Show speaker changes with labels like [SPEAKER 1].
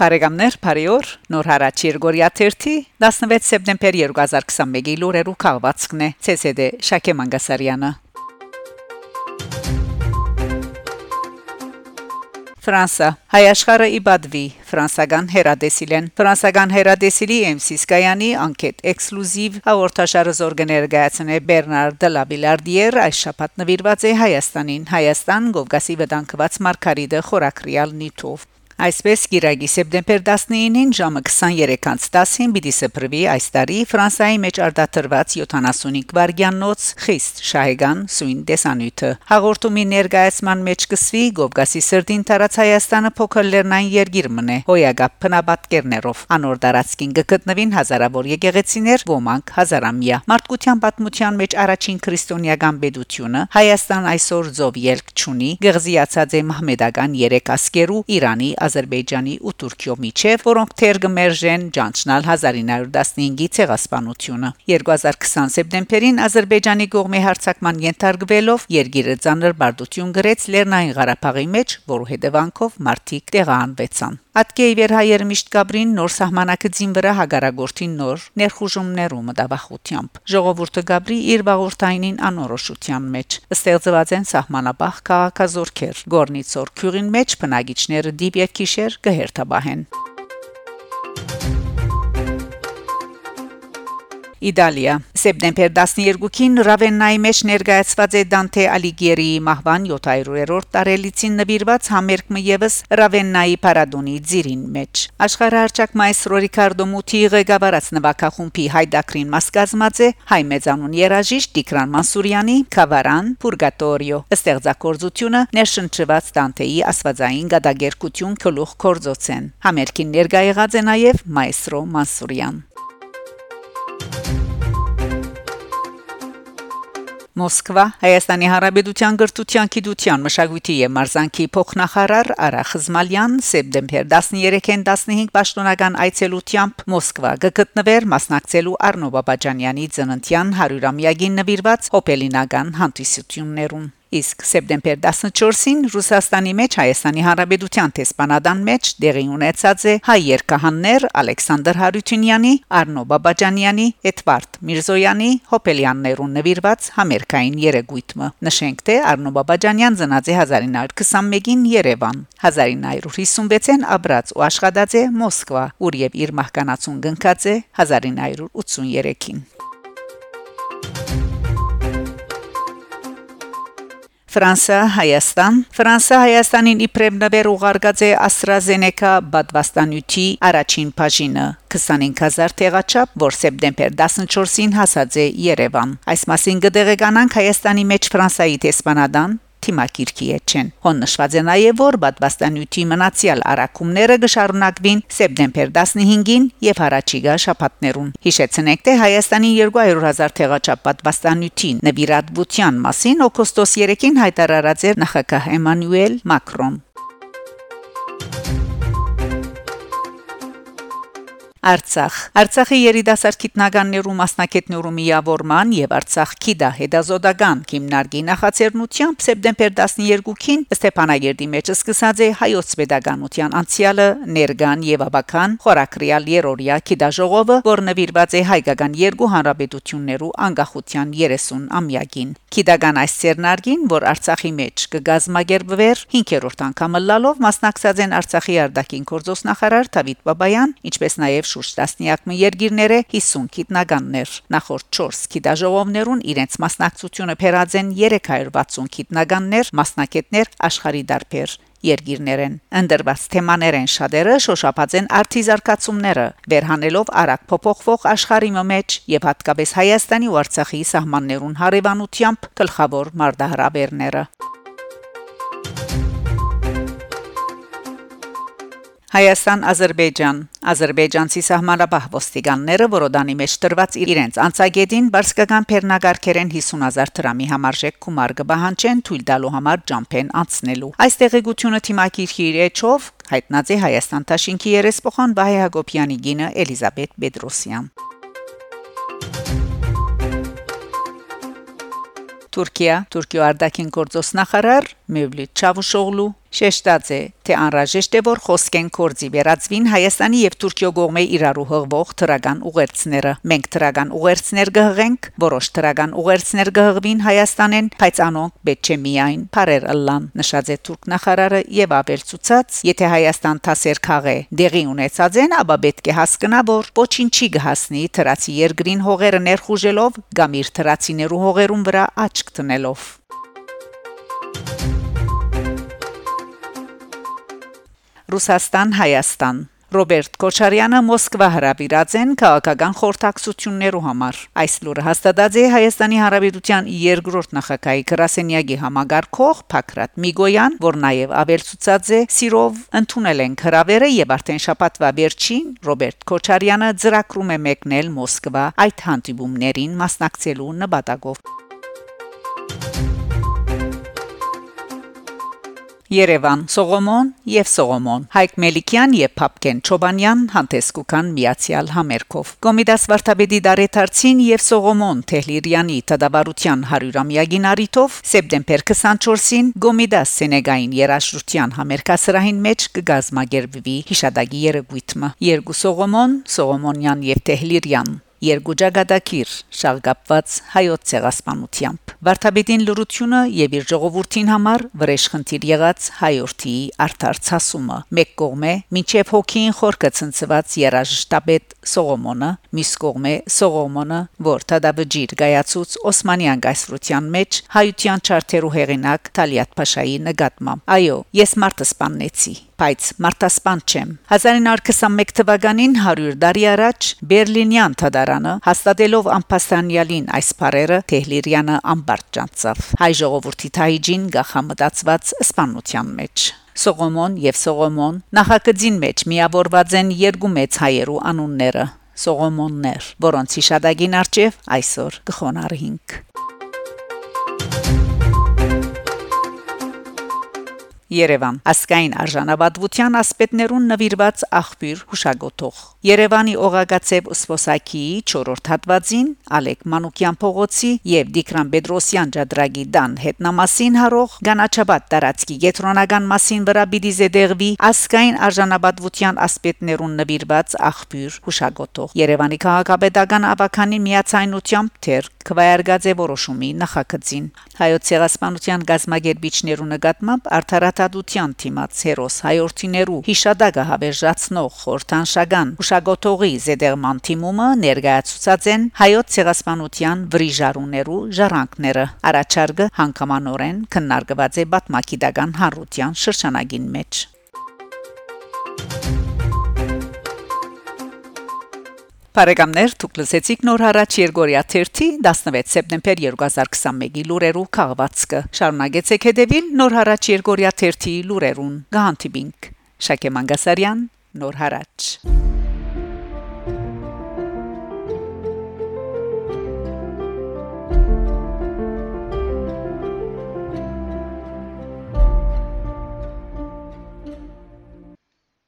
[SPEAKER 1] Բարեկամներ, բարիօր։ Նոր հարաճ Երգորիա 30 16 սեպտեմբեր 2021-ի լուրերու քաղվածքն է ՑՍԴ Շակե Մանգասարյանը։ Ֆրանսա. Հայաշխարը իբադվի ֆրանսական հերադեսիլեն ֆրանսական հերադեսիլի MC Սկայանի անկետ էքսկլյուզիվ հաղորդաշարը զորգներգացնե Բերնար Դլաբիլարդիեր այս շաբաթ նվիրված է Հայաստանին Հայաստան Գովգասի վտանգված Մարկարիդը խորակրիալ նիթով Այսպես գիրագի սեպտեմբեր 19-ին ժամը 23:10-ին պիտի սփռվի այս տարի Ֆրանսիայի մեջ արտադրված 75 վարգյանոց խիստ շահեգան սույն դեսանյութը հաղորդումի ներկայացման մեջ կսվի Գովգասի սրտին տարած Հայաստանը փոքր լեռնային երգիր մնե հոյագապ փնաբատկերներով անոր դարածքին գտնվին հազարավոր եկեղեցիներ ոմանք հազարամյա մարդկության պատմության մեջ առաջին քրիստոնեական բեդությունը Հայաստան այսօր զով ելք ճունի գղզիացած է մահմեդական երեք ասկերու Իրանի Ադրբեջանի ու Թուրքիո միջև, որոնք թերգմերժեն ճանչնալ 1915-ի ցեղասպանությունը։ 2020 սեպտեմբերին Ադրբեջանի կողմի հարձակման ենթարկվելով Երգիրը ցաներ բարդություն գրեց Լեռնային Ղարաբաղի մեջ, որու հետևանքով մարտիկ տեղահանվեցան։ Ատկեի վերհայեր միշտ գաբրին նոր սահմանակցին վրա հագարագորտին նոր ներխուժումներու մտավախությամբ ժողովուրդը գաբրի իր վաղորդայինին անորոշության մեջ ստեղծված են սահմանապահ քաղաքազորքեր գորնիցոր քյուրին մեջ բնագիչները դիպ եւ քիշեր կհերթաբահեն Իտալիա Սեպտեմբեր 12-ին Ռավեննայի մեջ ներկայացված է Դանթե Ալիգիերիի մահվան 700-րդ տարելիցին նվիրված համերգը եւս Ռավեննայի Պարադոնի ծիրին մեջ Աշխարհարչակ մայստրո Ռիկարդո Մուտի ղեկավարած նվակախումբի հայդակրին մասկազմած է հայ մեծանուն երաժիշտ Տիկրան Մանսուրյանի Կավարան Պուրգատորիո ստեղծագործությունը ներշնչված Դանթեի աստվածային գադագերկություն քլուխ կորձոցեն համերգին ներկայ եղած է նաեւ մայստրո Մանսուրյան Մոսկվա Հայաստանի Հանրապետության գրթության, գիտության, մշակույթի եւ մարզանկի փոխնախարար Արա Խզմալյան սեպտեմբեր 13-ին 15 պաշտոնական այցելությամբ Մոսկվա գտնվեր մասնակցելու Արնո Բաբաջանյանի ծննդյան 100-ամյակին նվիրված հոպելինական հանդիսություններում Իսկ սեպտեմբեր 14-ին Ռուսաստանի մեջ Հայաստանի Հանրապետության տեսփանադան մեջ դեղի ունեցած է հայ երկհաններ Ալեքսանդր Հարությունյանի, Արնո Բաբաջանյանի, Էդվարդ Միրզոյանի հոպելյաններուն նվիրված համերգային երեգույթը։ Նշենք թե Արնո Բաբաջանյան ծնած է 1921-ին Երևան, 1956-ին ապրած ու աշխատած է Մոսկվա, ուր եւ իր մահկանացուն գնկած է 1983-ին։ Ֆրանսա Հայաստան Ֆրանսա Հայաստանին իբրև նվեր ուղարկած է AstraZeneca բադվաստանյութի առաջին բաժինը 25000 տեղաչափ, որ սեպտեմբեր 14-ին հասած է Երևան։ Այս մասին կդեղեկանանք Հայաստանի մեջ Ֆրանսայի տեսփանադան թիմակիրքի էջեն։ Հոն նշված է նաև որ բադվաստանյութի մնացյալ արակումները կշարունակվին սեպտեմբեր 15-ին եւ առաջիգա շաբաթներուն։ Հիշեցնենք թե Հայաստանի 200.000 թեղաչափ բադվաստանյութի նվիրատվության մասին օգոստոս 3-ին հայտարարած էր նախագահ Էմանուել Մակրոն։ Արցախ. Արցախի երիտասարդ գիտնականներու մասնակիցներու միավորման եւ Արցախ քիդա հետազոտական քիմնարկի նախաձեռնությամբ սեպտեմբեր 12-ին Ստեփանագերդի մեջ սկսած է հայոց pedagogical անցյալը ներգան եւ աբական խորակրիալ երորիա քիդա ժողովը, որ նվիրված է հայկական երկու հանրապետություններու անկախության 30 ամյակին։ Քիդական այս ցերնարգին, որ Արցախի մեջ կգազմագերբվեր 5-րդ անգամը լալով մասնակցած են Արցախի արտաքին գործոստնախարար Դավիթ Բաբայան, ինչպես նաեւ շուրջ 10 երկիրները 50 գիտնականներ նախորդ 4 գիտաժողովներուն իրենց մասնակցությունը փերած են 360 գիտնականներ մասնակետներ աշխարհի դարբեր երկիրներեն ընդրված թեմաներեն շատերը շոշափած են արտիզարկացումները վերհանելով արագ փոփոխվող աշխարհի մեջ եւ հատկապես Հայաստանի ու Արցախի սահմաններուն հարևանությամբ գլխավոր մարտահրավերները Հայաստան-Ադրբեջան Ադրբեջանցի սահմանապահ ոստիկանները որոդանի մեջ տրված իրենց անցագետին բարսկական փեռնագարքերեն 50000 դրամի համարժեք գումար կբահանջեն թույլ տալու համար ջամփեն անցնելու այս տեղեկությունը թիմակիրքի իրեչով հայտնած է Հայաստան Տաշինքի երեսփոխան Վահե Հակոբյանի գինը Էլիզաբետ Պետրոսյան Թուրքիա Թուրքիո արտաքին գործոստնախարար Մevlut Çavuşoğlu Շեշտած է, թե անհրաժեշտ է որ խոսքեն կորձի վերածվին Հայաստանի եւ Թուրքիո գողմե իրարու հղվող թրական ուղերձները։ Մենք թրական ուղերձներ կհղենք, որոշ թրական ուղերձներ կհղվին Հայաստանեն, բայց անոնք պետք չէ միայն բարեր ըլլան, նշած է թուրք նախարարը եւ ավելցուցած, եթե Հայաստան թասեր քաղե դեղի ունեցած են, ապա պետք է հասկանա, որ ոչինչի կհասնի թրացի երկրին հողերը ներխուժելով կամ իր թրացիներու հողերուն վրա աչք տնելով։ Ռուսաստան Հայաստան Ռոբերտ Քոչարյանը Մոսկվա հրավիրած են քաղաքական խորհրդակցություններու համար։ Այս լուրը հաստատած է Հայաստանի Հանրապետության երկրորդ նախագահի Գրասենյակի համագարկող Փակրատ Միգոյան, որ նաև ավելցուցած է սիրով ընդունել են հրավերը եւ արդեն շաբաթվա վերջին Ռոբերտ Քոչարյանը ծրակրում է մեկնել Մոսկվա այդ հանդիպումներին մասնակցելու նպատակով։ Երևան Սողոմոն եւ Սողոմոն Հայկ Մելիքյան եւ Փապկեն Չոբանյան հանդեսկուքան միացյալ համերկով Կոմիդաս Վարդապետի Դարեթարցին եւ Սողոմոն Թեհլիրյանի տադավարության 100-ամյակին արիթով սեպտեմբեր 24-ին Կոմիդաս Սենեգային երաժշտության համերկասրահին մեջ կգազմագերբվի հիշադակի երեգույթը երկու Սողոմոն Սողոմոնյան եւ Թեհլիրյան երկու ճակատագիր շաղկապված հայոց ցեղասպանությամբ Վարդապետին լրությունը եւ իր ժողովրդին համար վրեժխնդիր եղած հայորդի արդարցասումը մեկ կողմը մինչև հոգին խորքը ցնցված երաժշտապետ Սողոմոնը մյուս կողմը Սողոմոնը որ տադաբջիր գայացուց Օսմանյան գայսրության մեջ հայության չարթերու հեղինակ Թալիատ Փաշայի նկատմամբ այո ես մարտը սպաննեցի բայց մարտասպան չեմ 1921 թվականին 100 տարի առաջ Բերլինյան թադարանը հաստատելով ամփաստանյալին այս բարերը Թեհլիրյանը ամբարտ ճանցավ հայ ժողովրդի թայջին գախամտածված սպանության մեջ Սողոմոն եւ Սողոմոն նախագծին մեջ միավորված են երկու մեծ հայերու անունները Սողոմոններ որոնց հիշադակին արչև այսօր կխոնարհինք Երևան ասկային արժանապատվության ասպետներուն նվիրված աղբյուր հուշագոտող Երևանի Օղագացեվ Սփոսակիի 4-րդ հատվածին Ալեկ Մանուկյան փողոցի եւ Դիկրան Պետրոսյան ջադրագի դան հետնամասին հարող Գանաչաբադ տարածքի գետրոնական մասին վրա պիտի զդեղվի ասկային արժանապատվության ասպետներուն նվիրված աղբյուր հուշագոտող Երևանի քաղաքապետական ավականին միացայնությամբ թեր քվայարգած է որոշումի նախագծին հայոց ցեղասպանության գազագերբիչներու նկատմամբ արդարադատության թիմած հերոս հայորտիներու հիշադակը հավերժացնող խորթանշական ուշագոտողի զեդերման թիմումը ներկայացուցած են հայոց ցեղասպանության վրիժարուներու ժառանգները առաջարկը հանգամանորեն քննարկված է բատմակիդական հարության շրջանագին մեջ Բարեկամներ, դուք լսեցիք նոր հարաճ Երգորիա 3-ի 16 սեպտեմբեր 2021-ի լուրերու քաղվածքը։ Շարունակեցեք հետևել նոր հարաճ Երգորիա 3-ի լուրերուն։ Գահանտիբինք Շակե Մանգասարյան, նոր հարաճ